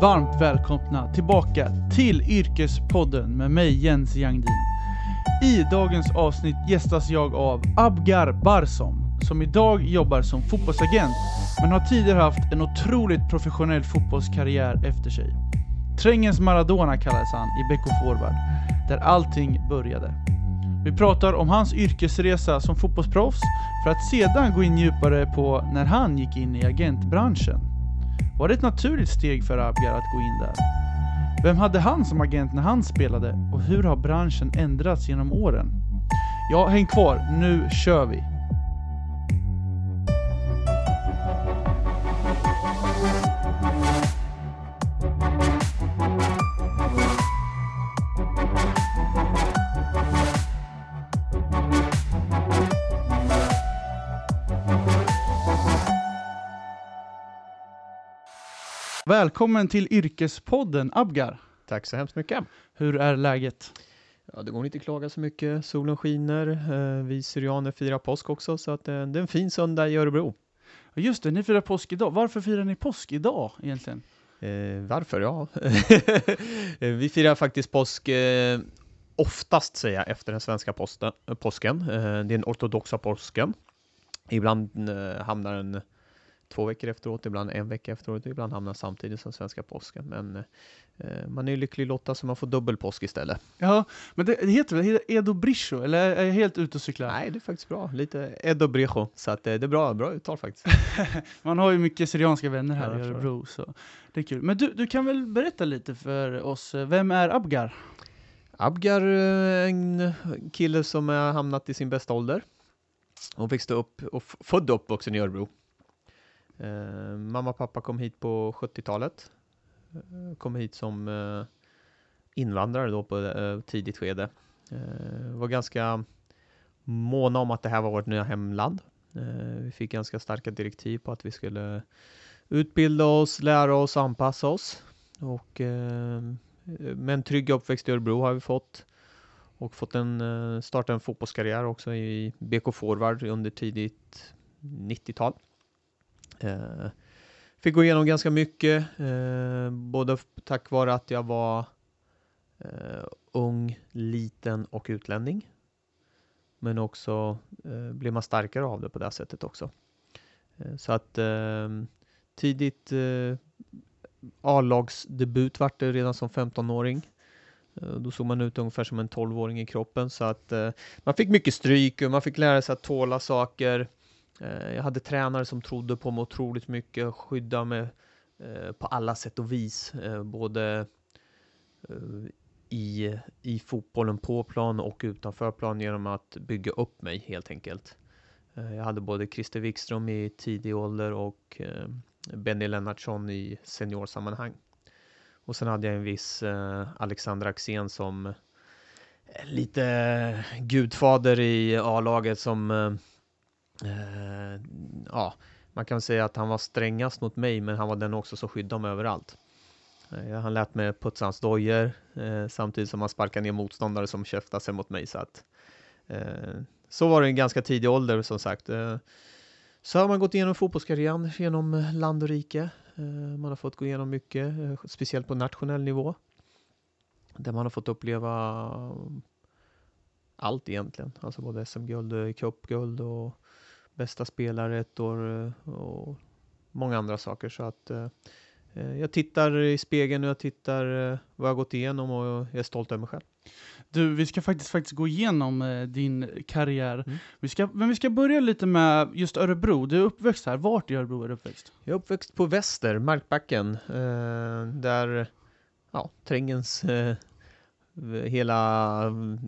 varmt välkomna tillbaka till Yrkespodden med mig Jens Jangdin. I dagens avsnitt gästas jag av Abgar Barsom, som idag jobbar som fotbollsagent, men har tidigare haft en otroligt professionell fotbollskarriär efter sig. Trängens Maradona kallades han i BK Forward, där allting började. Vi pratar om hans yrkesresa som fotbollsproffs, för att sedan gå in djupare på när han gick in i agentbranschen. Var det ett naturligt steg för Abgar att gå in där? Vem hade han som agent när han spelade och hur har branschen ändrats genom åren? Ja, häng kvar, nu kör vi! Välkommen till Yrkespodden Abgar! Tack så hemskt mycket. Hur är läget? Ja, det går inte att klaga så mycket. Solen skiner. Eh, vi syrianer firar påsk också, så att eh, det är en fin söndag i Örebro. Just det, ni firar påsk idag. Varför firar ni påsk idag egentligen? Eh, varför? Ja, Eh, vi firar faktiskt påsk eh, oftast, säger jag, efter den svenska posten, påsken. Eh, det är den ortodoxa påsken. Ibland eh, hamnar den två veckor efteråt, ibland en vecka efteråt, ibland hamnar samtidigt som svenska påsken. Men eh, man är ju lycklig lottad så man får dubbel påsk istället. Ja, men det, det heter väl Edo Briscio, eller är jag helt ute och cyklar? Nej, det är faktiskt bra. Lite Edo Brejo, så att, eh, det är bra, bra uttal faktiskt. Man har ju mycket syrianska vänner här Ja, i Örebro, så det är kul. Men du, du kan väl berätta lite för oss, vem är Abgar? Abgar, eh, en kille som har hamnat i sin bästa ålder och växte upp och född och uppvuxen i Örebro. Eh, mamma och pappa kom hit på 70-talet. Eh, kom hit som eh, invandrare då på eh, tidigt skede. Eh, var ganska måna om att det här var vårt nya hemland. Eh, vi fick ganska starka direktiv på att vi skulle utbilda oss, lära oss, anpassa oss. Och eh, med en trygg uppväxt i Örebro har vi fått. Och fått en, eh, starta en fotbollskarriär också i BK Forward under tidigt 90-tal. Eh, fick gå igenom ganska mycket, eh, både tack vare att jag var eh, ung, liten och utlänning. Men också eh, blev man starkare av det på det sättet också. Eh, så att eh, tidigt eh, A-lagsdebut vart det redan som 15-åring. Eh, då såg man ut ungefär som en 12-åring i kroppen så att eh, man fick mycket stryk och man fick lära sig att tåla saker. Eh, jag hade tränare som trodde på mig otroligt mycket, skydda mig eh, på alla sätt och vis, eh, både i, i fotbollen på plan och utanför plan genom att bygga upp mig helt enkelt. Jag hade både Christer Wikström i tidig ålder och Benny Lennartsson i seniorsammanhang. Och sen hade jag en viss Alexander Axén som lite gudfader i A-laget som eh, ja, man kan säga att han var strängast mot mig, men han var den också som skyddade mig överallt. Eh, han lät mig putsa hans dojor eh, samtidigt som han sparkade ner motståndare som käftade sig mot mig. Så, att, eh, så var det i en ganska tidig ålder som sagt. Eh, så har man gått igenom fotbollskarriären genom land och rike. Eh, man har fått gå igenom mycket, eh, speciellt på nationell nivå. Där man har fått uppleva allt egentligen, alltså både SM-guld, eh, cupguld och bästa spelare ett år eh, och många andra saker. Så att eh, eh, jag tittar i spegeln och jag tittar vad jag gått igenom och jag är stolt över mig själv. Du, vi ska faktiskt, faktiskt gå igenom din karriär. Mm. Vi ska, men vi ska börja lite med just Örebro. Du är uppväxt här. Vart i Örebro är du uppväxt? Jag är uppväxt på Väster, Markbacken, där ja, trängens hela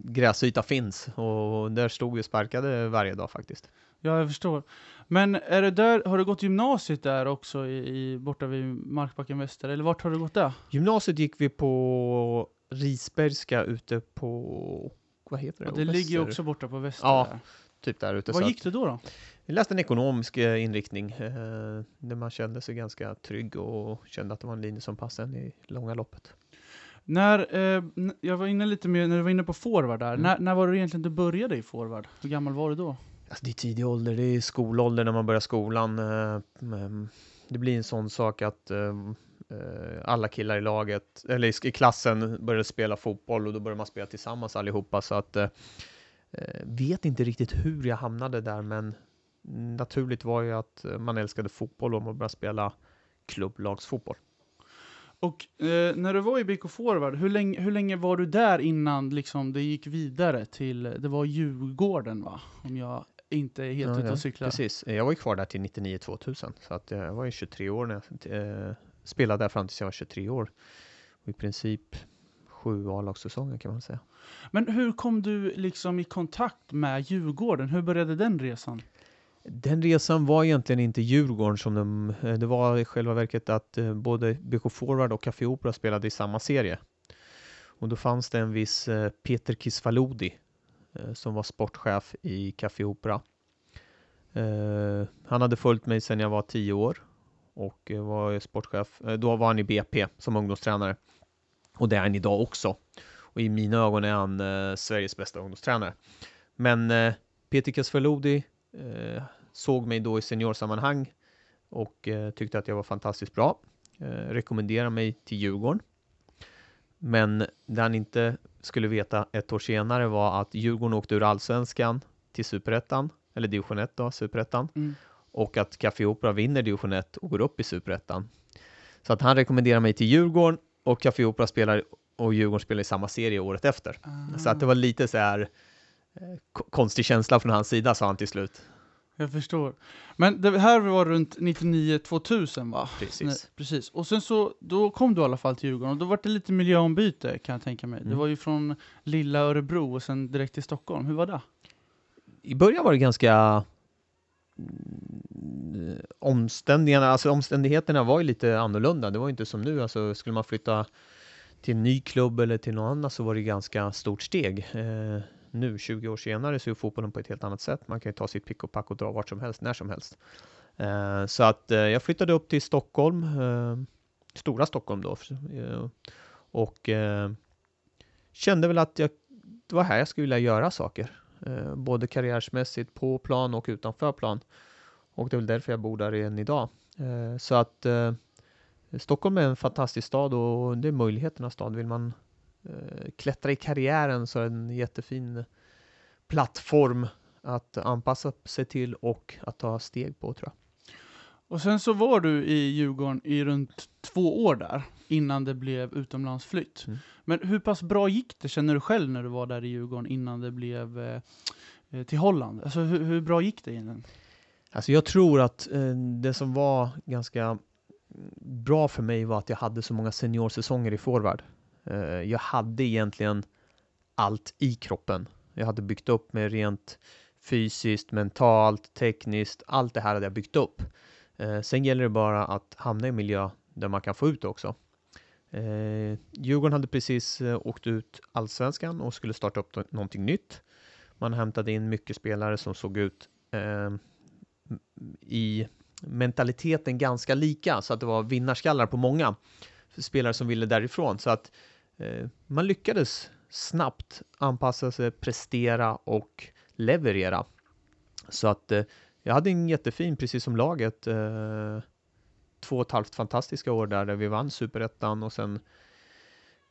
gräsyta finns och där stod vi och sparkade varje dag faktiskt. Ja, jag förstår. Men är det där, har du gått gymnasiet där också, i, i, borta vid Markbacken Väster? Eller vart har du gått där? Gymnasiet gick vi på Risbergska ute på, vad heter det? Ja, det ligger ju Väster? också borta på Väster. Ja, där. Typ där ute. Vad gick du då? då? Jag läste en ekonomisk eh, inriktning eh, där man kände sig ganska trygg och kände att det var en linje som passade en i långa loppet. När, eh, jag var inne lite mer, när du var inne på forward där. Mm. När, när var det egentligen du började i forward? Hur gammal var du då? Alltså det är tidig ålder, det är skolålder när man börjar skolan. Eh, det blir en sån sak att eh, eh, alla killar i laget, eller i klassen började spela fotboll och då började man spela tillsammans allihopa så att vet inte riktigt hur jag hamnade där men naturligt var ju att man älskade fotboll och man började spela klubblagsfotboll. Och eh, när du var i BK Forward, hur länge, hur länge var du där innan liksom, det gick vidare till, det var Djurgården va? Om jag inte är helt ja, ute och cyklar. Precis, jag var ju kvar där till 99-2000, så att jag var ju 23 år när jag eh, spelade där fram tills jag var 23 år. Och I princip sju A-lagssäsonger kan man säga. Men hur kom du liksom i kontakt med Djurgården? Hur började den resan? Den resan var egentligen inte Djurgården som de, eh, det var i själva verket att eh, både BK Forward och Café Opera spelade i samma serie. Och då fanns det en viss eh, Peter Kisvalodi Eh, som var sportchef i Café Opera. Eh, han hade följt mig sedan jag var tio år och eh, var sportchef. Då var han i BP som ungdomstränare. Och det är han idag också. Och i mina ögon är han Sveriges bästa ungdomstränare. Men Peter Kisvalodi eh, såg mig då i seniorsammanhang och tyckte att jag var fantastiskt bra. Rekommenderade mig till Djurgården. Men det han inte skulle veta ett år senare var att Djurgården åkte ur allsvenskan till superettan, eller division 1 då, superettan. Mm. Och att Café Opera vinner division 1 och går upp i superettan. Så att han rekommenderar mig till Djurgården och Café Opera spelar och Djurgården spelar i samma serie året efter. Ah. Så att det var lite så här Eh, konstig känsla från hans sida, sa han till slut. Jag förstår. Men det här var runt 99-2000 va? Precis. Nej, precis. Och sen så, då kom du i alla fall till Djurgården och då var det lite miljöombyte kan jag tänka mig. Mm. Det var ju från lilla Örebro och sen direkt till Stockholm. Hur var det? I början var det ganska mm, omständigheterna, alltså omständigheterna var ju lite annorlunda. Det var inte som nu, alltså skulle man flytta till en ny klubb eller till någon annan så var det ganska stort steg. Eh, nu, 20 år senare, så är fotbollen på ett helt annat sätt. Man kan ju ta sitt pick och pack och dra vart som helst, när som helst. Eh, så att eh, jag flyttade upp till Stockholm, eh, stora Stockholm då, eh, och eh, kände väl att jag, det var här jag skulle vilja göra saker, eh, både karriärsmässigt på plan och utanför plan. Och det är väl därför jag bor där än idag. så att Stockholm är en fantastisk stad och det är möjligheternas stad. Vill man klättra i karriären så är det en jättefin plattform att anpassa sig till och att ta steg på tror jag. Och sen så var du i Djurgården i runt två år där, innan det blev utomlandsflytt. Mm. Men hur pass bra gick det, känner du själv, när du var där i Djurgården innan det blev eh, eh till Holland? Alltså hur, hur, bra gick det egentligen? Alltså jag tror att eh, det som var ganska bra för mig var att jag hade så många seniorsäsonger i forward. Eh, jag hade egentligen allt i kroppen. Jag hade byggt upp mig rent fysiskt, mentalt, tekniskt. Allt det här hade jag byggt upp. Eh, sen gäller det bara att hamna i en miljö där man kan få ut det också. Eh, Djurgården hade precis eh, åkt ut allsvenskan och skulle starta upp någonting nytt. Man hämtade in mycket spelare som såg ut ehm, i mentaliteten ganska lika, så att det var vinnarskallar på många spelare som ville därifrån. Så att Eh, Eh, man lyckades snabbt anpassa sig, prestera och leverera. Så att eh, jag hade en jättefin, precis som laget, eh, två och ett halvt fantastiska år där, där vi vann superettan och sen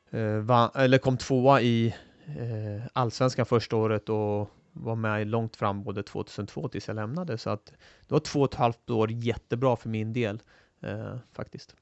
eh, vann, eller kom tvåa i eh, allsvenskan första året och var med långt fram både 2002 tills jag lämnade. Så att det var två och ett halvt år jättebra för min del faktiskt.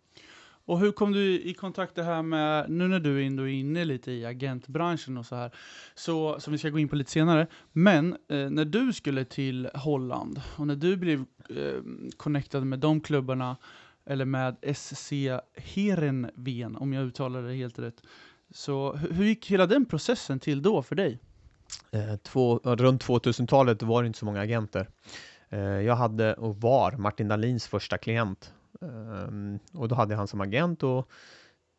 Och hur kom du i kontakt det här med, nu när du ändå är inne lite i agentbranschen och så här, så, som vi ska gå in på lite senare, men eh, när du skulle till Holland och när du blev eh, connectad med de klubbarna, eller med SC Heerenveen, om jag uttalar det helt rätt, så hur, hur gick hela den processen till då för dig? Eh, två, runt 2000-talet var det inte så många agenter. Eh, jag hade och var Martin Dahlins första klient Um, och då hade jag han som agent och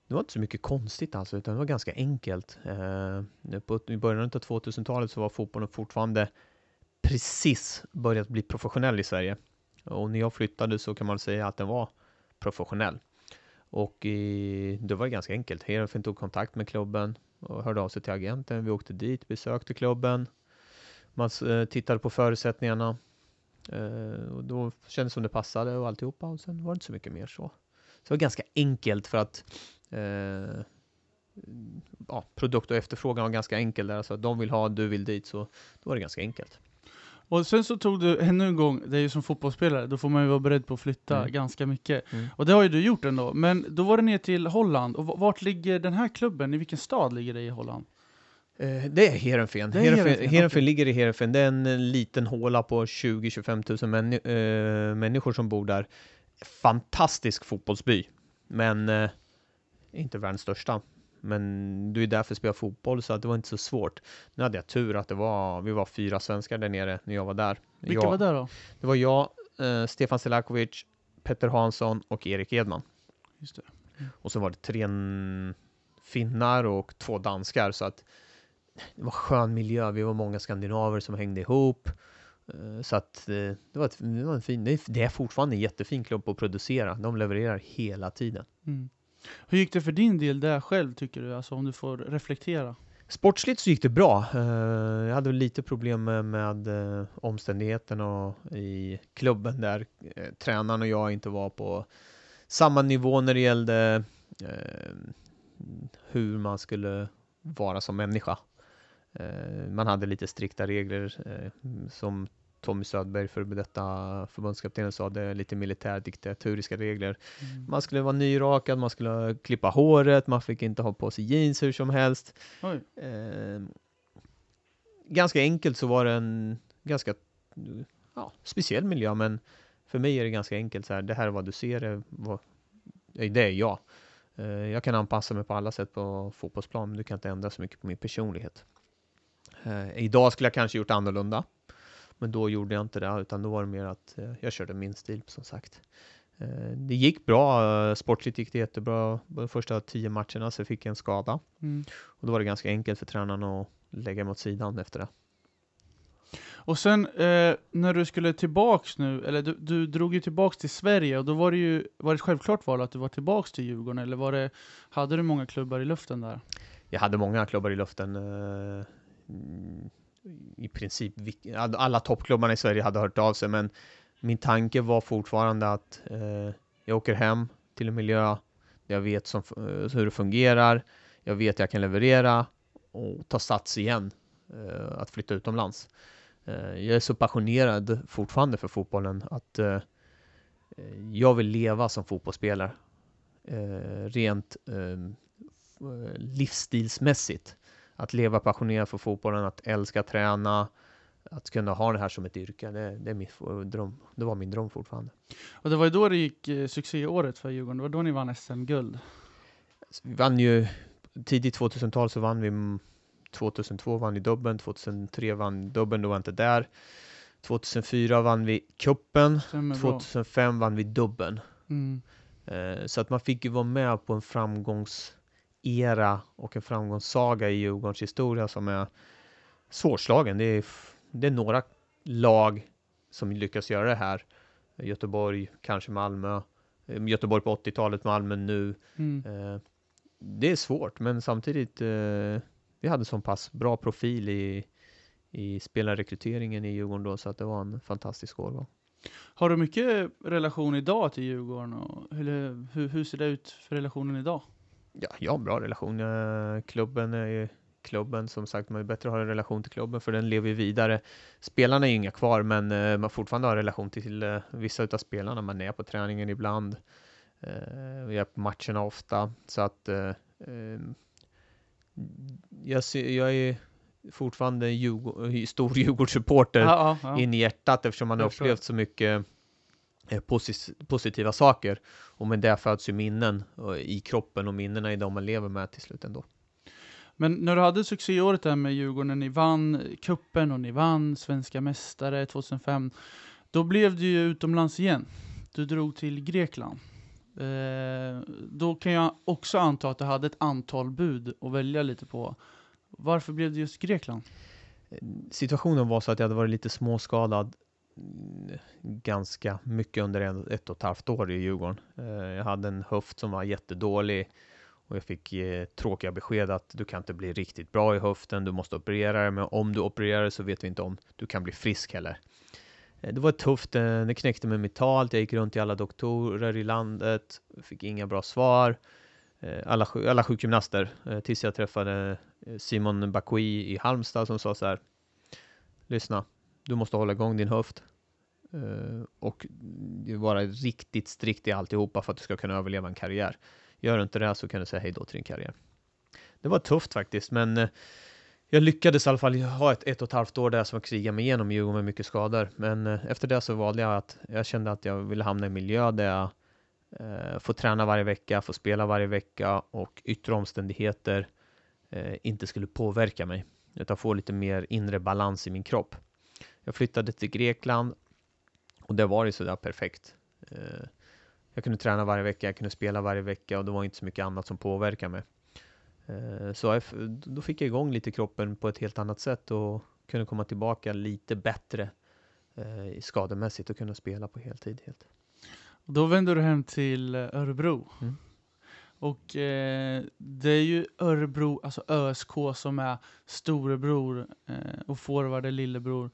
det var inte så mycket konstigt alltså, utan det var ganska enkelt. Ehm, uh, på, I början av 2000-talet så var fotbollen fortfarande precis börjat bli professionell i Sverige. Och när jag flyttade så kan man säga att den var professionell. Och i, det var ganska enkelt. Heerenveen tog kontakt med klubben och hörde av sig till agenten. Vi åkte dit, besökte klubben. Man eh, tittade på förutsättningarna och då kändes det som det passade och alltihopa och sen var det inte så mycket mer så. Så det var ganska enkelt för att eh, ja, produkt och efterfrågan var ganska enkel där. Alltså de vill ha, du vill dit, så då var det ganska enkelt. Och sen så tog du ännu en gång, det är ju som fotbollsspelare, då får man ju vara beredd på att flytta Mm. ganska mycket. Mm. Och det har ju du gjort ändå. Men då var det ner till Holland. Och vart ligger den här klubben? I vilken stad ligger det i Holland? Eh, det är Heerenveen. Heerenveen, ligger i Heerenveen. Det är en eh, liten håla på 20-25 000 männi- eh, människor som bor där. Fantastisk fotbollsby, men eh, inte världens största. Men du är där för att spela fotboll, så att det var inte så svårt. Nu hade jag tur att det var, vi var fyra svenskar där nere när jag var där. Vilka jag, var det då? Det var jag, eh, Stefan Selakovic, Petter Hansson och Erik Edman. Just det. Och så var det tre finnar och två danskar, så att det var skön miljö. Vi var många skandinaver som hängde ihop. Eh, Så att eh, det var, ett, det var en fin, det är- fortfarande en jättefin klubb att producera. De levererar hela tiden. Mm. Hur gick det för din del där själv, tycker du? Alltså om du får reflektera. Sportsligt så gick det bra. Eh, Jag hade lite problem med, omständigheterna i klubben där tränaren och jag inte var på samma nivå när det gällde hur man skulle vara som människa. Eh, Man hade lite strikta regler eh, som Tommy Södberg, för detta förbundskaptenen, sa, det är lite militärdiktatoriska regler. Mm. Man skulle vara nyrakad, man skulle klippa håret, man fick inte ha på sig jeans hur som helst. Eh, ganska enkelt så var det en ganska ja, speciell miljö, men för mig är det ganska enkelt så här. Det här är vad du ser, det, vad, det är jag. Eh, jag kan anpassa mig på alla sätt på fotbollsplan, men du kan inte ändra så mycket på min personlighet. Eh, idag skulle jag kanske gjort annorlunda, men då gjorde jag inte det, utan då var det mer att eh, jag körde min stil, som sagt. Eh, det gick bra, eh, sportligt gick det jättebra. De första tio matcherna så fick jag en skada. Mm. Och då var det ganska enkelt för tränaren att lägga mig åt sidan efter det. Och sen eh, när du skulle tillbaks nu, eller du, du drog ju tillbaks till Sverige och då var det ju var det ett självklart val att du var tillbaks till Djurgården eller var det, hade du många klubbar i luften där? Jag hade många klubbar i luften. I princip alla toppklubbarna i Sverige hade hört av sig, men min tanke var fortfarande att eh, jag åker hem till en miljö där jag vet som, eh, hur det fungerar. Jag vet jag kan leverera och ta sats igen eh, att flytta utomlands. Eh, jag är så passionerad fortfarande för fotbollen att eh, jag vill leva som fotbollsspelare. Eh, rent eh, eh livsstilsmässigt. Att leva passionerad för fotbollen, att älska träna, att kunna ha det här som ett yrke. Det, det, är min dröm. det var min dröm fortfarande. Och det var ju då det gick eh, succéåret för Djurgården, det var då ni vann SM-guld. Vi vann ju tidigt 2000-tal så vann vi mm, 2002 vann vi dubben, 2003 vann dubben, då var jag inte där. 2004 vann vi kuppen, Stämmer bra. 2005 vann vi dubben. Mm. Eh, Så att man fick ju vara med på en framgångsera och en framgångssaga i Djurgårdens historia som är svårslagen. Det är, det är några lag som lyckas göra det här. Göteborg, kanske Malmö. Eh, Göteborg på 80-talet, Malmö nu. Mm. Eh, Det är svårt, men samtidigt eh, vi hade så pass bra profil i, i spelarrekryteringen i Djurgården då, så att det var en fantastisk årgång. Har du mycket relation idag till Djurgården? Och, eller, hur, hur ser det ut för relationen idag? Ja, jag har bra relation. Eh, Klubben är ju klubben, som sagt, man är bättre att ha en relation till klubben för den lever ju vidare. Spelarna är ju inga kvar, men eh, man fortfarande har relation till eh, vissa utav spelarna. Man är på träningen ibland. Vi är på matcherna ofta, så att eh, eh, jag, ser, jag är fortfarande Djurgård, stor Djurgårdssupporter Ja, ja, ja. in i hjärtat eftersom man har upplevt så mycket positiva saker. Och med det föds ju minnen eh, i kroppen och minnena är de man lever med till slut ändå. Men när du hade succéåret där med Djurgården, ni vann kuppen och ni vann svenska mästare 2005, då blev du ju utomlands igen. Du drog till Grekland. Eh, då kan jag också anta att du hade ett antal bud att välja lite på. Varför blev det just Grekland? Situationen var så att jag hade varit lite småskadad Eh, ganska mycket under en, ett och ett halvt år i Djurgården. Eh, jag hade en höft som var jättedålig och jag fick eh, tråkiga besked att du kan inte bli riktigt bra i höften, du måste operera dig, men om du opererar så vet vi inte om du kan bli frisk heller. Det var tufft, det knäckte mig mentalt, jag gick runt till alla doktorer i landet, fick inga bra svar. Alla, alla sjukgymnaster, tills jag träffade Simon Bakui i Halmstad som sa så här. Lyssna, du måste hålla igång din höft. Eh, och vara riktigt strikt i alltihopa för att du ska kunna överleva en karriär. Gör du inte det så kan du säga hej då till din karriär. Det var tufft faktiskt, men eh, jag lyckades i alla fall ha ett ett och ett halvt år där som jag krigade mig igenom Djurgården med mycket skador. Men eh, efter det så valde jag att jag kände att jag ville hamna i en miljö där jag eh, får träna varje vecka, får spela varje vecka och yttre omständigheter eh, inte skulle påverka mig. Utan få lite mer inre balans i min kropp. Jag flyttade till Grekland och det var ju sådär perfekt. Eh, jag kunde träna varje vecka, jag kunde spela varje vecka och det var inte så mycket annat som påverkade mig. Eh, Så då fick jag igång lite kroppen på ett helt annat sätt och kunde komma tillbaka lite bättre eh, skademässigt och kunna spela på heltid. Helt. Då vände du hem till Örebro. Mm. Och eh, det är ju Örebro, alltså ÖSK som är storebror eh, och forward är lillebror.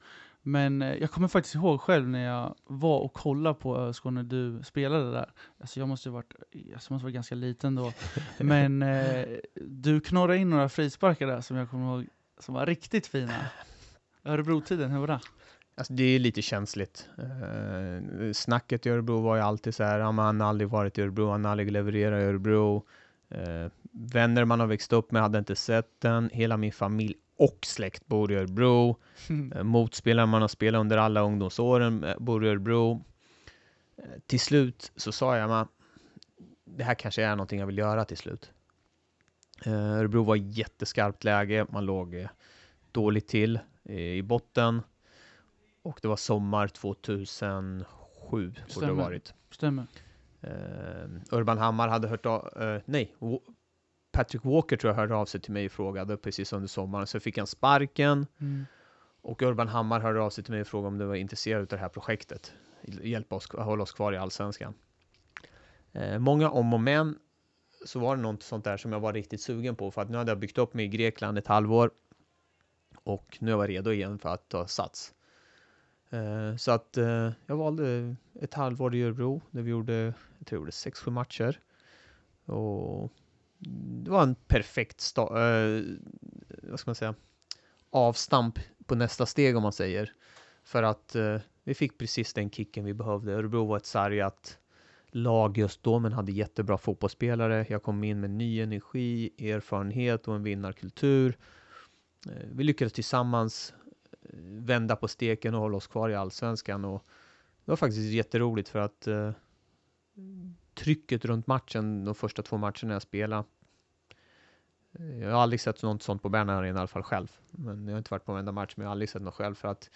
Men eh, jag kommer faktiskt ihåg själv när jag var och kollade på ÖSK när du spelade där. Alltså jag måste ha varit, alltså jag måste vara ganska liten då. Men eh, du knorrade in några frisparkar där som jag kommer ihåg som var riktigt fina. Örebro-tiden, hur var det? Alltså det är lite känsligt. Eh, snacket i Örebro var ju alltid så här, han har aldrig varit i Örebro, han har aldrig levererat i Örebro. Eh, vänner man har växt upp med hade inte sett den. Hela min familj och släkt bor i Örebro. Eh, Motspelare man har spelat under alla ungdomsåren eh, bor i Örebro. Eh, Till slut så sa jag, man, det här kanske är någonting jag vill göra till slut. Örebro var i jätteskarpt läge, man låg dåligt till i botten. Och det var sommar 2007, borde det Stämmer. ha varit. Stämmer. Urban Hammar hade hört av, nej, Patrick Walker tror jag hörde av sig till mig och frågade precis under sommaren, så fick han sparken. Mm. Och Urban Hammar hörde av sig till mig och frågade om du var intresserad av det här projektet. Hjälpa oss, hålla oss kvar i Allsvenskan. Eh, många om och men, så var det något sånt där som jag var riktigt sugen på, för att nu hade jag byggt upp mig i Grekland ett halvår. Och nu var jag redo igen för att ta sats. Eh, så att eh, jag valde ett halvår i Örebro, där vi gjorde, jag tror det gjorde sex, sju matcher. Och det var en perfekt sta- eh, vad ska man säga, avstamp på nästa steg om man säger. För att eh, vi fick precis den kicken vi behövde. Örebro var ett sargat lag just då, men hade jättebra fotbollsspelare. Jag kom in med ny energi, erfarenhet och en vinnarkultur. Eh, vi lyckades tillsammans eh, vända på steken och hålla oss kvar i allsvenskan. Och det var faktiskt jätteroligt för att eh, trycket runt matchen, de första två matcherna jag spelade, jag har aldrig sett något sånt på Arena i alla fall själv. Men jag har inte varit på varenda match, men jag har aldrig sett något själv för att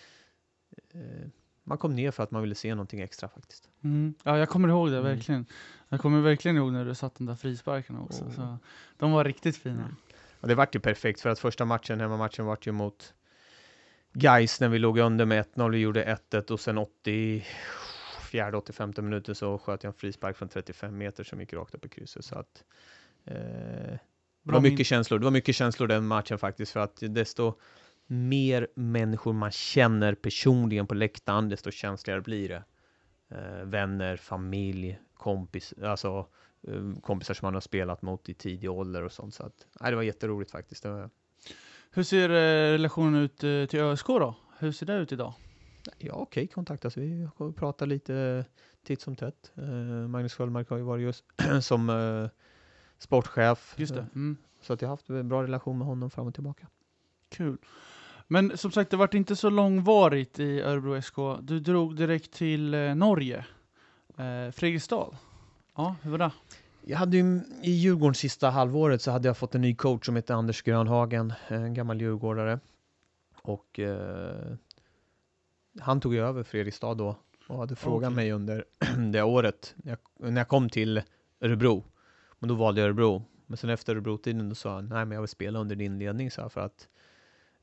eh, man kom ner för att man ville se någonting extra faktiskt. Mm. Ja, jag kommer ihåg det Mm. verkligen. Jag kommer verkligen ihåg när du satt de där frisparkarna också. Oh. Så de var riktigt fina. Mm. Och det vart ju perfekt för att första matchen, hemmamatchen, vart ju mot Gais när vi låg under med 1-0. Vi gjorde 1-1 och sen 84 85 minuter så sköt jag en frispark från 35 meter som gick rakt upp i krysset. Så att, eh, det var min- mycket känslor. Det var mycket känslor den matchen faktiskt för att desto mer människor man känner personligen på läktaren, desto känsligare blir det. Eh, vänner, familj, kompis, alltså eh, kompisar som man har spelat mot i tidig ålder och sånt. Så att, nej, det var jätteroligt faktiskt. Var, Hur ser eh, relationen ut eh, till ÖSK då? Hur ser det ut idag? ja, okej, kontaktas vi och pratar lite titt som tätt. Eh, Magnus Sköldmark har ju varit just som eh, sportchef. Just det. Mm. Så att jag har haft en bra relation med honom fram och tillbaka. Kul. Men som sagt, det vart inte så långvarigt i Örebro SK. Du drog direkt till eh, Norge. Eh, Fredrikstad. Ja, hur var det? Jag hade ju i Djurgården sista halvåret så hade jag fått en ny coach som heter Anders Grönhagen, en gammal djurgårdare. Och eh, han tog ju över Fredrikstad då och hade frågat Okej. mig under det året när jag, när jag kom till Örebro. Men då valde jag Örebro. Men sen efter Örebro-tiden då sa han, nej men jag vill spela under din ledning så för att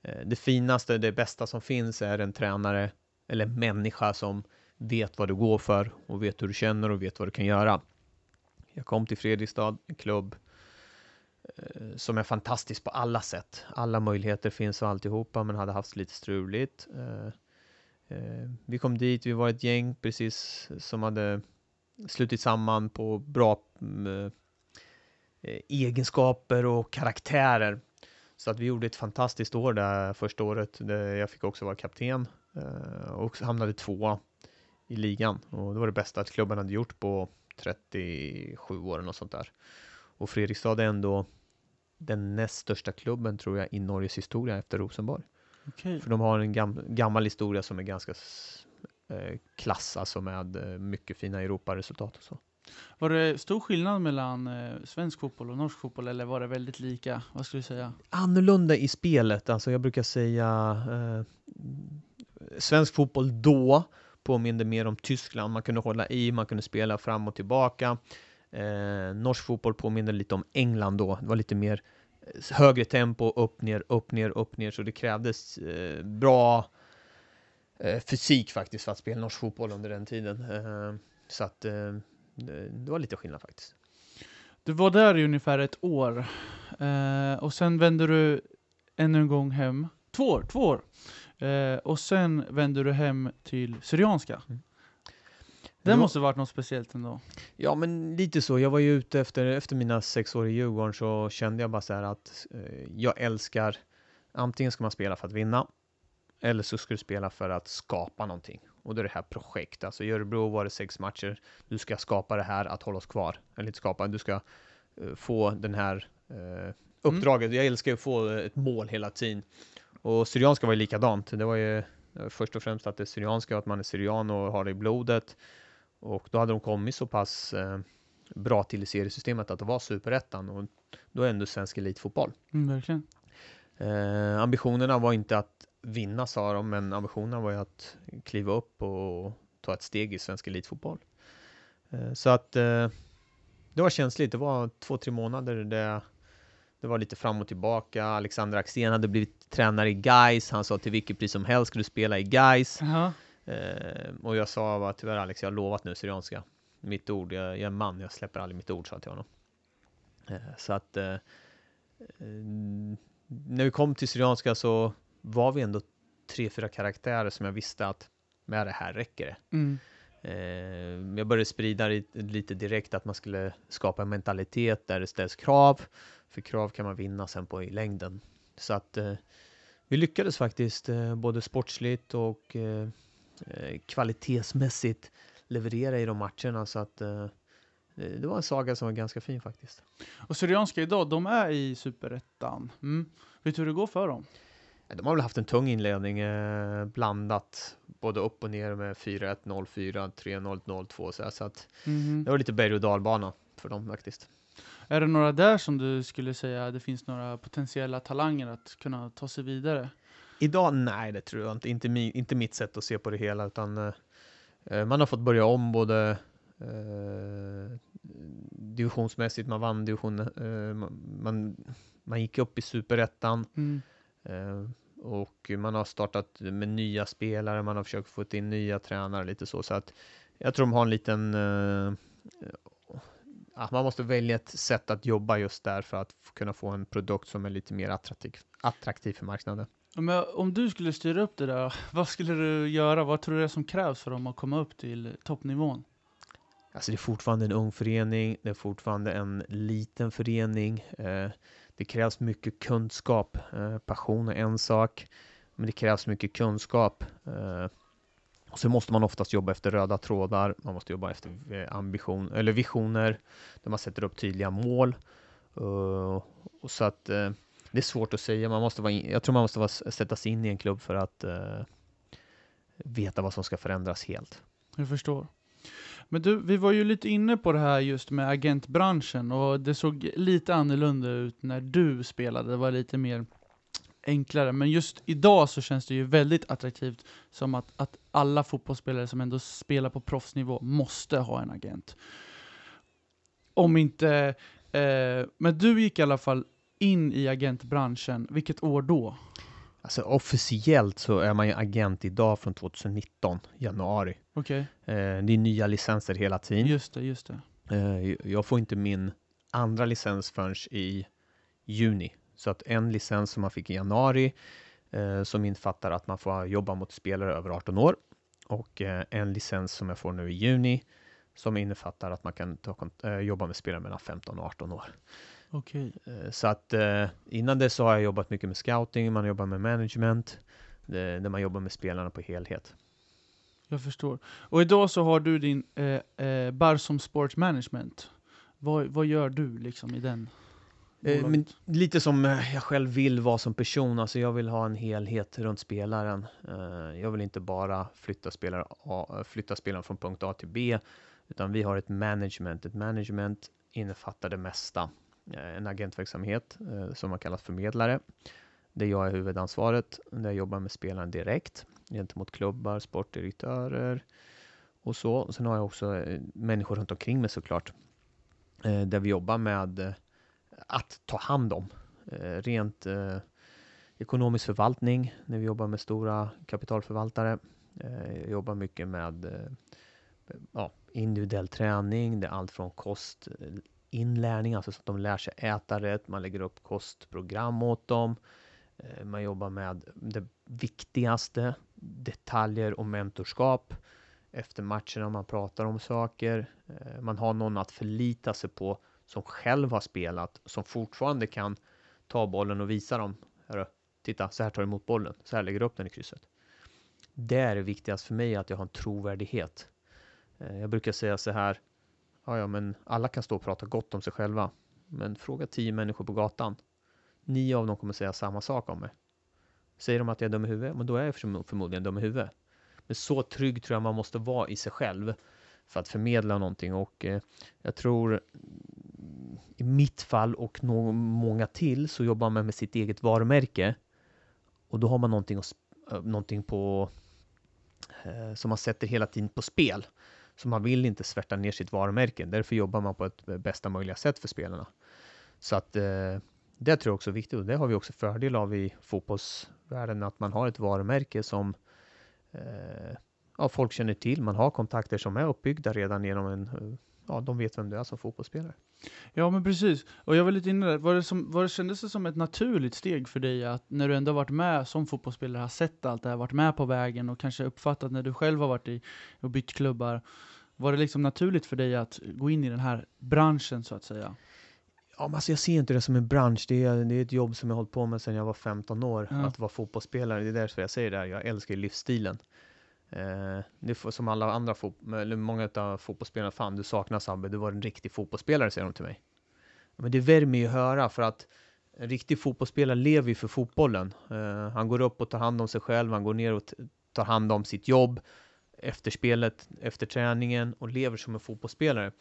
eh, det finaste, det bästa som finns är en tränare eller människa som vet vad du går för och vet hur du känner och vet vad du kan göra. Jag kom till Fredrikstad, en klubb eh, som är fantastisk på alla sätt. Alla möjligheter finns och alltihopa, men hade haft lite struligt. Eh, Eh, vi kom dit, vi var ett gäng precis som hade slutit samman på bra eh, egenskaper och karaktärer. Så att vi gjorde ett fantastiskt år där första året. Där jag fick också vara kapten eh, och hamnade tvåa i ligan. Och det var det bästa att klubben hade gjort på 37 år och sånt där. Och Fredrikstad är ändå den näst största klubben tror jag i Norges historia efter Rosenborg. Okej. För de har en gam gammal historia som är ganska eh, klass, alltså med eh, mycket fina Europaresultat och så. Var det stor skillnad mellan eh, svensk fotboll och norsk fotboll eller var det väldigt lika? Vad skulle du säga? Annorlunda i spelet, alltså jag brukar säga eh, svensk fotboll då påminde mer om Tyskland. Man kunde hålla i, man kunde spela fram och tillbaka. Eh, norsk fotboll påminner lite om England då. Det var lite mer eh, högre tempo, upp, ner, upp, ner, upp, ner. Så det krävdes eh, bra eh, fysik faktiskt för att spela norsk fotboll under den tiden. Eh, så att eh, det det var lite skillnad faktiskt. Du var där i ungefär ett år eh, och sen vände du ännu en gång hem. Två år, två år. Eh, och sen vände du hem till Syrianska. Mm. Det Ja. måste varit något speciellt ändå. Ja, men lite så. Jag var ju ute efter, efter mina sex år i Djurgården så kände jag bara så här att eh, jag älskar, antingen ska man spela för att vinna eller så ska du spela för att skapa någonting. Och då är det här projekt. Alltså i Örebro var det sex matcher. Du ska skapa det här att hålla oss kvar. Eller inte skapa, du ska eh, få den här eh, uppdraget. Jag älskar att få ett mål hela tiden. Och Syrianska var ju likadant. Det var ju eh, först och främst att det är Syrianska, att man är Syrian och har det i blodet. Och då hade de kommit så pass eh, bra till i seriesystemet att det var superettan och då är ändå svensk elitfotboll. Mm, verkligen. Eh, ambitionerna var inte att vinna sa de, men ambitionerna var ju att kliva upp och ta ett steg i svensk elitfotboll. Eh, så att eh, det var känsligt. Det var två, tre månader där det var lite fram och tillbaka. Alexander Axén hade blivit tränare i Gais. Han sa till vilket pris som helst ska du spela i Gais. Jaha. Eh, och jag sa bara, tyvärr Alex, jag har lovat nu Syrianska. Mitt ord, jag, jag är en man, jag släpper aldrig mitt ord, sa jag till honom. Eh, så att eh, när vi kom till Syrianska så var vi ändå tre, fyra karaktärer som jag visste att med det här räcker det. Mm. Eh, jag började sprida lite, direkt att man skulle skapa en mentalitet där det ställs krav. För krav kan man vinna sen på i längden. Så att eh, vi lyckades faktiskt eh, både sportsligt och eh, eh, kvalitetsmässigt leverera i de matcherna. Så att eh, det var en saga som var ganska fin faktiskt. Och Syrianska idag, de är i Superettan. Mm. Vet du hur det går för dem? De har väl haft en tung inledning, eh, blandat både upp och ner med 4-1, 0-4, 3-0, 0-2. Så, så att Mhm. det var lite berg och dalbana för dem faktiskt. Är det några där som du skulle säga det finns några potentiella talanger att kunna ta sig vidare? Idag, nej det tror jag inte. Inte, mi, inte mitt sätt att se på det hela, utan eh, eh, man har fått börja om både eh, divisionsmässigt, man vann division, eh, man, man, man gick upp i superettan Mm. Eh, och man har startat med nya spelare, man har försökt få in nya tränare lite så, så att jag tror de har en liten att man måste välja ett sätt att jobba just där för att kunna få en produkt som är lite mer attraktiv, attraktiv för marknaden. Men om du skulle styra upp det där, vad skulle du göra? Vad tror du är som krävs för dem att komma upp till toppnivån? Alltså det är fortfarande en ung förening, det är fortfarande en liten förening. Eh, det krävs mycket kunskap. Eh, passion är en sak, men det krävs mycket kunskap. Eh, och så måste man oftast jobba efter röda trådar. Man måste jobba efter eh, ambition eller visioner där man sätter upp tydliga mål. Eh, och så att eh, det är svårt att säga. Man måste vara in, jag tror man måste vara, sätta sig in i en klubb för att veta vad som ska förändras helt. Jag förstår. Men du, vi var ju lite inne på det här just med agentbranschen och det såg lite annorlunda ut när du spelade. Det var lite mer enklare. Men just idag så känns det ju väldigt attraktivt som att, att alla fotbollsspelare som ändå spelar på proffsnivå måste ha en agent. Om inte... Eh, men du gick i alla fall in i agentbranschen. Vilket år då? Alltså officiellt så är man ju agent idag från 2019, januari. Okej, Eh, det är nya licenser hela tiden. just det, just det. Eh, jag får inte min andra licens förrän i juni. Så att en licens som man fick i januari eh, som innefattar att man får jobba mot spelare över 18 år och eh, en licens som jag får nu i juni som innefattar att man kan ta, eh, jobba med spelare mellan 15 och 18 år. Okej. Eh, så att eh, innan det så har jag jobbat mycket med scouting, man jobbar med management, det, där man jobbar med spelarna på helhet. Jag förstår. Och idag så har du din eh, eh, Barsom Sports Management. Vad, vad gör du liksom i den? Eh, lite som eh, jag själv vill vara som person, alltså jag vill ha en helhet runt spelaren. Eh, jag vill inte bara flytta, spelare A, flytta spelaren från punkt A till B, utan vi har ett management. Ett management innefattar det mesta. Eh, en agentverksamhet eh, som man kallar förmedlare, där jag är huvudansvaret, där jag jobbar med spelaren direkt gentemot klubbar, sportdirektörer och så. Och sen har jag också eh, människor runt omkring mig såklart, eh, där vi jobbar med eh, att ta hand om. Eh, rent eh, ekonomisk förvaltning, när vi jobbar med stora kapitalförvaltare. Eh, jag jobbar mycket med eh, ja, individuell träning, det är allt från kost, eh, inlärning, alltså så att de lär sig äta rätt, man lägger upp kostprogram åt dem. Eh, man jobbar med det viktigaste, detaljer och mentorskap. Efter matcherna man pratar om saker. Eh, man har någon att förlita sig på som själv har spelat, som fortfarande kan ta bollen och visa dem. Hörru, titta, så här tar du emot bollen, så här lägger du upp den i krysset. Det är det viktigaste för mig, att jag har en trovärdighet. Eh, jag brukar säga så här, ja, ja, men alla kan stå och prata gott om sig själva, men fråga tio människor på gatan. Nio av dem kommer säga samma sak om mig. Säger de att jag är dum i huvudet, men då är jag förmodligen dum i huvudet. Men så trygg tror jag man måste vara i sig själv för att förmedla någonting och eh, jag tror i mitt fall och någon, många till så jobbar man med sitt eget varumärke och då har man någonting, och, eh, någonting på eh, som man sätter hela tiden på spel. Så man vill inte svärta ner sitt varumärke. Därför jobbar man på ett eh, bästa möjliga sätt för spelarna. Så att eh, det tror jag också är viktigt och det har vi också fördel av i fotbollsvärlden att man har ett varumärke som eh, ja, folk känner till. Man har kontakter som är uppbyggda redan genom en, eh, ja, de vet vem du är som fotbollsspelare. Ja men precis, och jag var lite inne där, var det, som, var det kändes det som ett naturligt steg för dig att när du ändå varit med som fotbollsspelare, har sett allt det här, varit med på vägen och kanske uppfattat när du själv har varit i och bytt klubbar, var det liksom naturligt för dig att gå in i den här branschen så att säga? Ja, men alltså jag ser inte det som en bransch. Det är, det är ett jobb som jag har hållit på med sedan jag var 15 år. Ja. Att vara fotbollsspelare. Det är därför jag säger det här. Jag älskar livsstilen. Eh, det är som alla andra fot- eller många av fotbollsspelarna. Fan, du saknar Sabbe. Du var en riktig fotbollsspelare, säger de till mig. Men det värmer ju att höra för att en riktig fotbollsspelare lever ju för fotbollen. Eh, han går upp och tar hand om sig själv. Han går ner och t- tar hand om sitt jobb efter spelet, efter träningen och lever som en fotbollsspelare.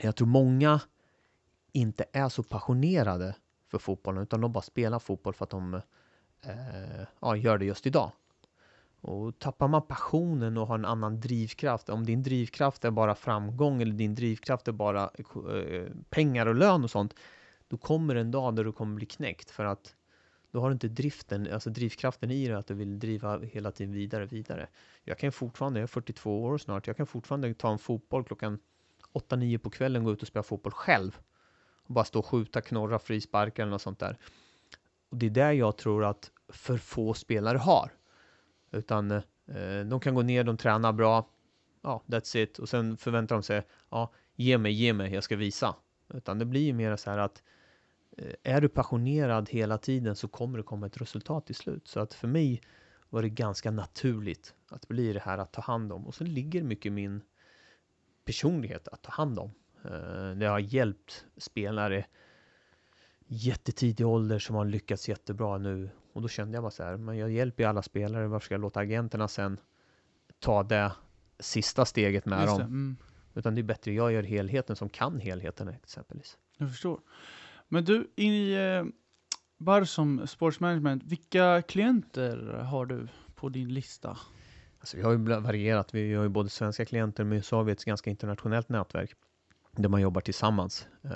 Jag tror många inte är så passionerade för fotbollen utan de bara spelar fotboll för att de eh, ja, gör det just idag. Och tappar man passionen och har en annan drivkraft, om din drivkraft är bara framgång eller din drivkraft är bara eh, pengar och lön och sånt, då kommer en dag där du kommer bli knäckt för att då har du inte driften, alltså drivkraften i dig att du vill driva hela tiden vidare, vidare. Jag kan fortfarande, jag är 42 år snart, jag kan fortfarande ta en fotboll klockan 8-9 på kvällen gå ut och spela fotboll själv och bara stå och skjuta, knorra, frisparkar eller något sånt där. Och det är det jag tror att för få spelare har. Utan eh, eh, de kan gå ner, de tränar bra, ja, that's it. Och sen förväntar de sig, ja, ge mig, ge mig, jag ska visa. Utan det blir ju mer så här att eh, är du passionerad hela tiden så kommer det komma ett resultat till slut. Så att för mig var det ganska naturligt att bli det här att ta hand om. Och så ligger mycket min personlighet att ta hand om. Eh, det har hjälpt spelare jättetidig ålder som har lyckats jättebra nu. Och då kände jag bara så här, men jag hjälper ju alla spelare, varför ska jag låta agenterna sen ta det sista steget med Just det, dem? mm, Utan det är bättre jag gör helheten som kan helheten exempelvis. jag förstår. Men du, i eh, Barsom Sports Management, vilka klienter har du på din lista? Alltså vi har ju varierat, vi har ju både svenska klienter men så har vi ett ganska internationellt nätverk där man jobbar tillsammans. Eh,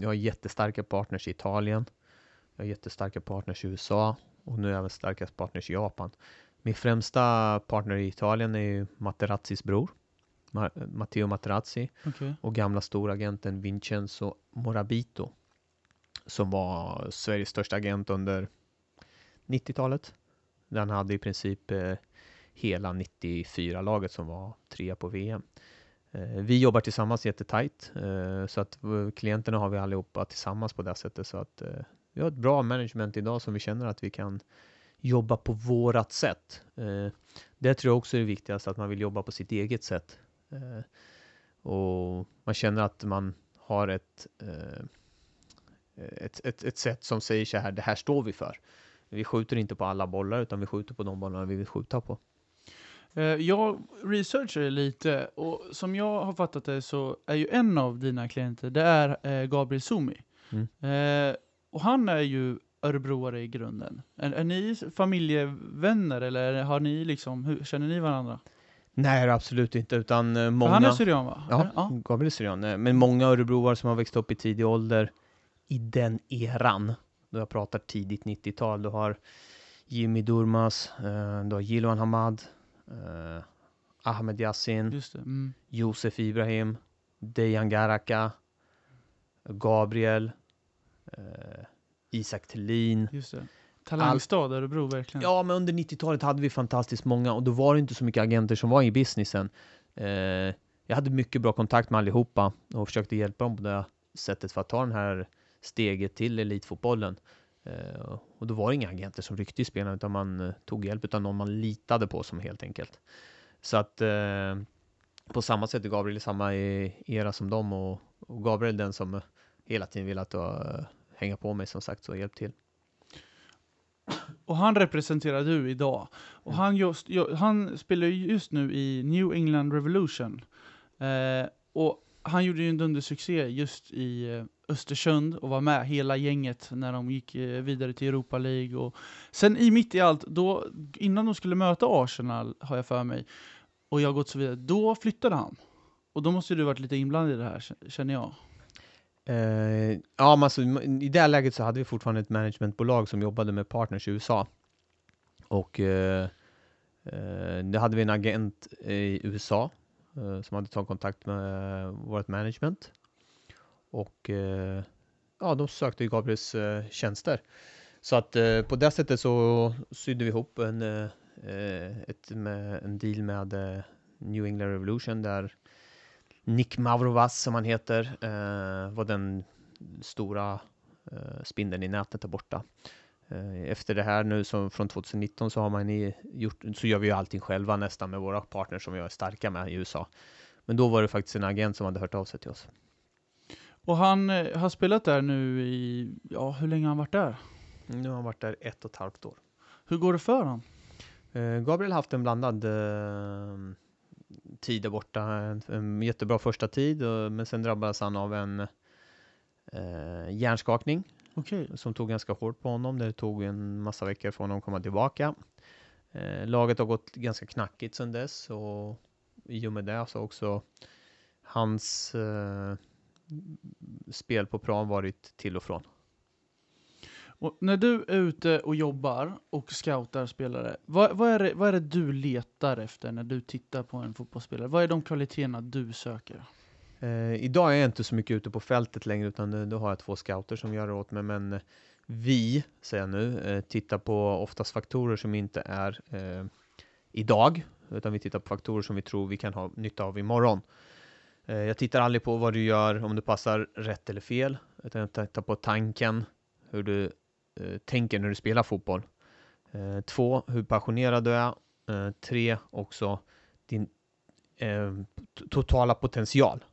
Jag har jättestarka partners i Italien, jag har jättestarka partners i USA och nu även starka partners i Japan. Min främsta partner i Italien är ju Materazzis bror, Ma- Matteo Materazzi Okej. och gamla storagenten Vincenzo Morabito som var Sveriges största agent under 90-talet. Den hade i princip eh, hela 94-laget som var trea på VM. Eh, vi jobbar tillsammans jättetajt, eh, så att klienterna har vi allihopa tillsammans på det sättet. Så att eh, vi har ett bra management idag som vi känner att vi kan jobba på vårat sätt. Eh, det tror jag också är det viktigaste, att man vill jobba på sitt eget sätt. Eh, och man känner att man har ett, eh, ett, ett, ett sätt som säger så här, det här står vi för. Vi skjuter inte på alla bollar, utan vi skjuter på de bollarna vi vill skjuta på. Jag researchade lite och som jag har fattat det så är ju en av dina klienter, det är Gabriel Sumi. Mm. Eh, och han är ju örebroare i grunden. Är, är ni familjevänner eller har ni liksom, hur, känner ni varandra? Nej, absolut inte, utan eh, många... Han är syrian va? Ja, ja. Gabriel Syrian. Eh, Men många örebroare som har växt upp i tidig ålder i den eran. Då jag pratar tidigt 90-tal. Du har Jimmy Durmaz, eh, du har Jiloan Hamad, eh, Ahmed Yassin, Just. Mm. Josef Ibrahim, Dejan Garaka, Gabriel, eh, Isak Thelin. Just det. Talangstad, Örebro verkligen. Ja, men under 90-talet hade vi fantastiskt många och då var det inte så mycket agenter som var i businessen. Eh, jag hade mycket bra kontakt med allihopa och försökte hjälpa dem på det sättet för att ta den här steget till elitfotbollen. Eh, och då var det inga agenter som ryckte i spelarna utan man eh, tog hjälp utan någon man litade på som helt enkelt. Så att eh, på samma sätt är Gabriel i samma era som dem och, och Gabriel den som eh, hela tiden vill att uh, hänga på mig som sagt så hjälp till. Och han representerar du idag. Och Mm. han, just, ju- han spelar ju just nu i New England Revolution. Eh, och han gjorde ju en dundersuccé just i eh, Östersund och var med hela gänget när de gick eh, vidare till Europa League. Och sen i mitt i allt, då, innan de skulle möta Arsenal, har jag för mig, och jag har gått så vidare, då flyttade han. Och då måste du varit lite inblandad i det här, känner jag. Eh, ja, men alltså, i det här läget så hade vi fortfarande ett managementbolag som jobbade med partners i USA. Och eh, eh, det hade vi en agent i USA eh, som hade tagit kontakt med vårt management. Och eh, ja, de sökte Gabriels eh, tjänster. Så att eh, på det sättet så sydde vi ihop en, eh, eh ett, med, en deal med eh, New England Revolution där Nick Mavrovas som han heter eh, var den stora eh, spindeln i nätet där borta. Eh, efter det här nu som från 2019 så har man i, gjort, så gör vi ju allting själva nästan med våra partners som vi är starka med i USA. Men då var det faktiskt en agent som hade hört av sig till oss. Och han har spelat där nu i, ja hur länge har han varit där? Nu har han varit där ett och ett halvt år. Hur går det för honom? Gabriel har haft en blandad eh, tid där borta. En, en jättebra första tid, och, men sen drabbades han av en eh, hjärnskakning Okej. som tog ganska hårt på honom. Det tog en massa veckor för honom att komma tillbaka. Eh, laget har gått ganska knackigt sedan dess och i och med det så har också hans eh, spel på plan varit till och från. Och när du är ute och jobbar och scoutar spelare, vad, vad, är det, vad är det du letar efter när du tittar på en fotbollsspelare? Vad är de kvaliteterna du söker? Eh, idag är jag inte så mycket ute på fältet längre utan då har jag två scouter som gör det åt mig. Men vi, säger jag nu, eh, tittar på oftast faktorer som inte är eh, idag, utan vi tittar på faktorer som vi tror vi kan ha nytta av imorgon. Eh, jag tittar aldrig på vad du gör, om du passar rätt eller fel, utan jag tittar på tanken, hur du Eh, tänker när du spelar fotboll. Eh, två, hur passionerad du är. Eh, tre, också din eh, totala potential.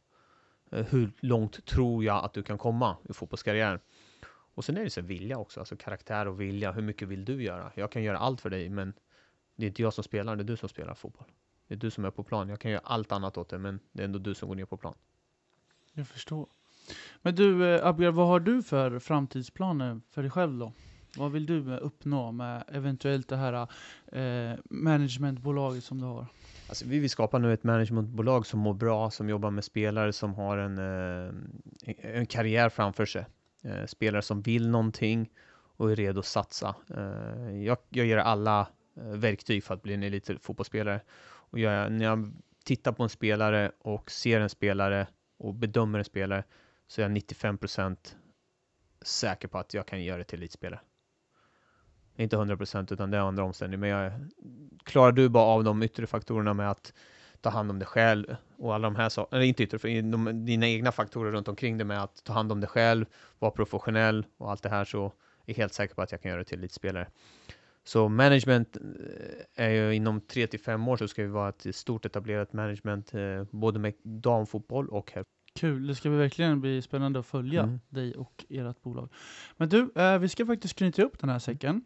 Eh, hur långt tror jag att du kan komma i fotbollskarriären? Och sen är det så vilja också, alltså karaktär och vilja. Hur mycket vill du göra? Jag kan göra allt för dig, men det är inte jag som spelar, det är du som spelar fotboll. Det är du som är på plan. Jag kan göra allt annat åt dig, men det är ändå du som går ner på plan. Jag förstår. Men du, eh, Abgar, vad har du för framtidsplaner för dig själv då? Vad vill du eh, uppnå med eventuellt det här eh, managementbolaget som du har? Alltså, vi vill skapa nu ett managementbolag som mår bra, som jobbar med spelare som har en, eh, en karriär framför sig. Eh, spelare som vill någonting och är redo att satsa. Eh, jag, jag ger alla eh, verktyg för att bli en elitfotbollsspelare. Och jag, när jag tittar på en spelare och ser en spelare och bedömer en spelare så är jag 95% säker på att jag kan göra det till elitspelare. Inte 100% utan det är andra omständigheter. Men jag, klarar du bara av de yttre faktorerna med att ta hand om dig själv och alla de här sakerna, eller inte yttre, för de, dina egna faktorer runt omkring dig med att ta hand om dig själv, vara professionell och allt det här så är jag helt säker på att jag kan göra det till elitspelare. Så management eh, är ju inom 3 till 5 år så ska vi vara ett stort etablerat management, eh, både med damfotboll och herrfotboll. Kul, det ska verkligen bli spännande att följa mm. dig och ert bolag. Men du, eh, vi ska faktiskt knyta upp den här säcken.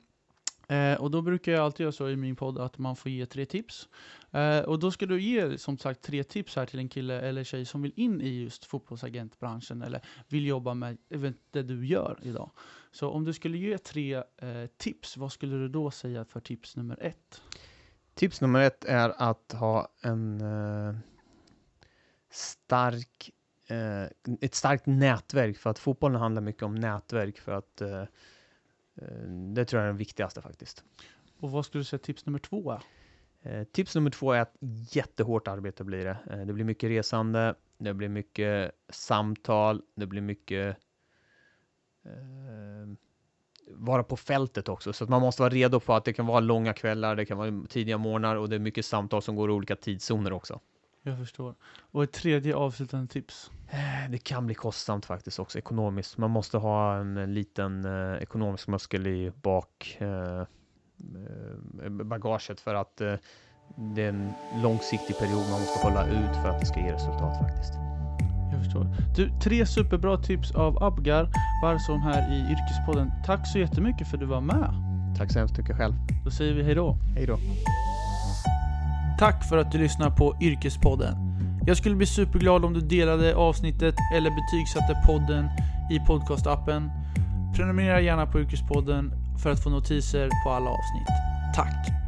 Eh, och då brukar jag alltid göra så i min podd att man får ge tre tips. Eh, och då ska du ge som sagt tre tips här till en kille eller tjej som vill in i just fotbollsagentbranschen eller vill jobba med det du gör idag. Så om du skulle ge tre eh, tips, vad skulle du då säga för tips nummer ett? Tips nummer ett är att ha en eh, stark ett starkt nätverk för att fotbollen handlar mycket om nätverk för att eh, eh, det tror jag är det viktigaste faktiskt. Och vad skulle du säga tips nummer två är? Eh, tips nummer två är att jättehårt arbete blir det. Eh, det blir mycket resande, det blir mycket samtal, det blir mycket eh, vara på fältet också, så att man måste vara redo på att det kan vara långa kvällar, det kan vara tidiga morgnar och det är mycket samtal som går i olika tidszoner också. Jag förstår. Och ett tredje avslutande tips? Eh, det kan bli kostsamt faktiskt också ekonomiskt. Man måste ha en liten eh, ekonomisk muskel i bak eh, eh, bagaget för att eh, det är en långsiktig period man måste hålla ut för att det ska ge resultat faktiskt. Jag förstår. Du, tre superbra tips av Abgar Barsson här i Yrkespodden. Tack så jättemycket för att du var med. Tack så hemskt mycket själv. Då säger vi hej då. Tack för att du lyssnar på Yrkespodden. Jag skulle bli superglad om du delade avsnittet eller betygsatte podden i podcastappen. Prenumerera gärna på Yrkespodden för att få notiser på alla avsnitt. Tack!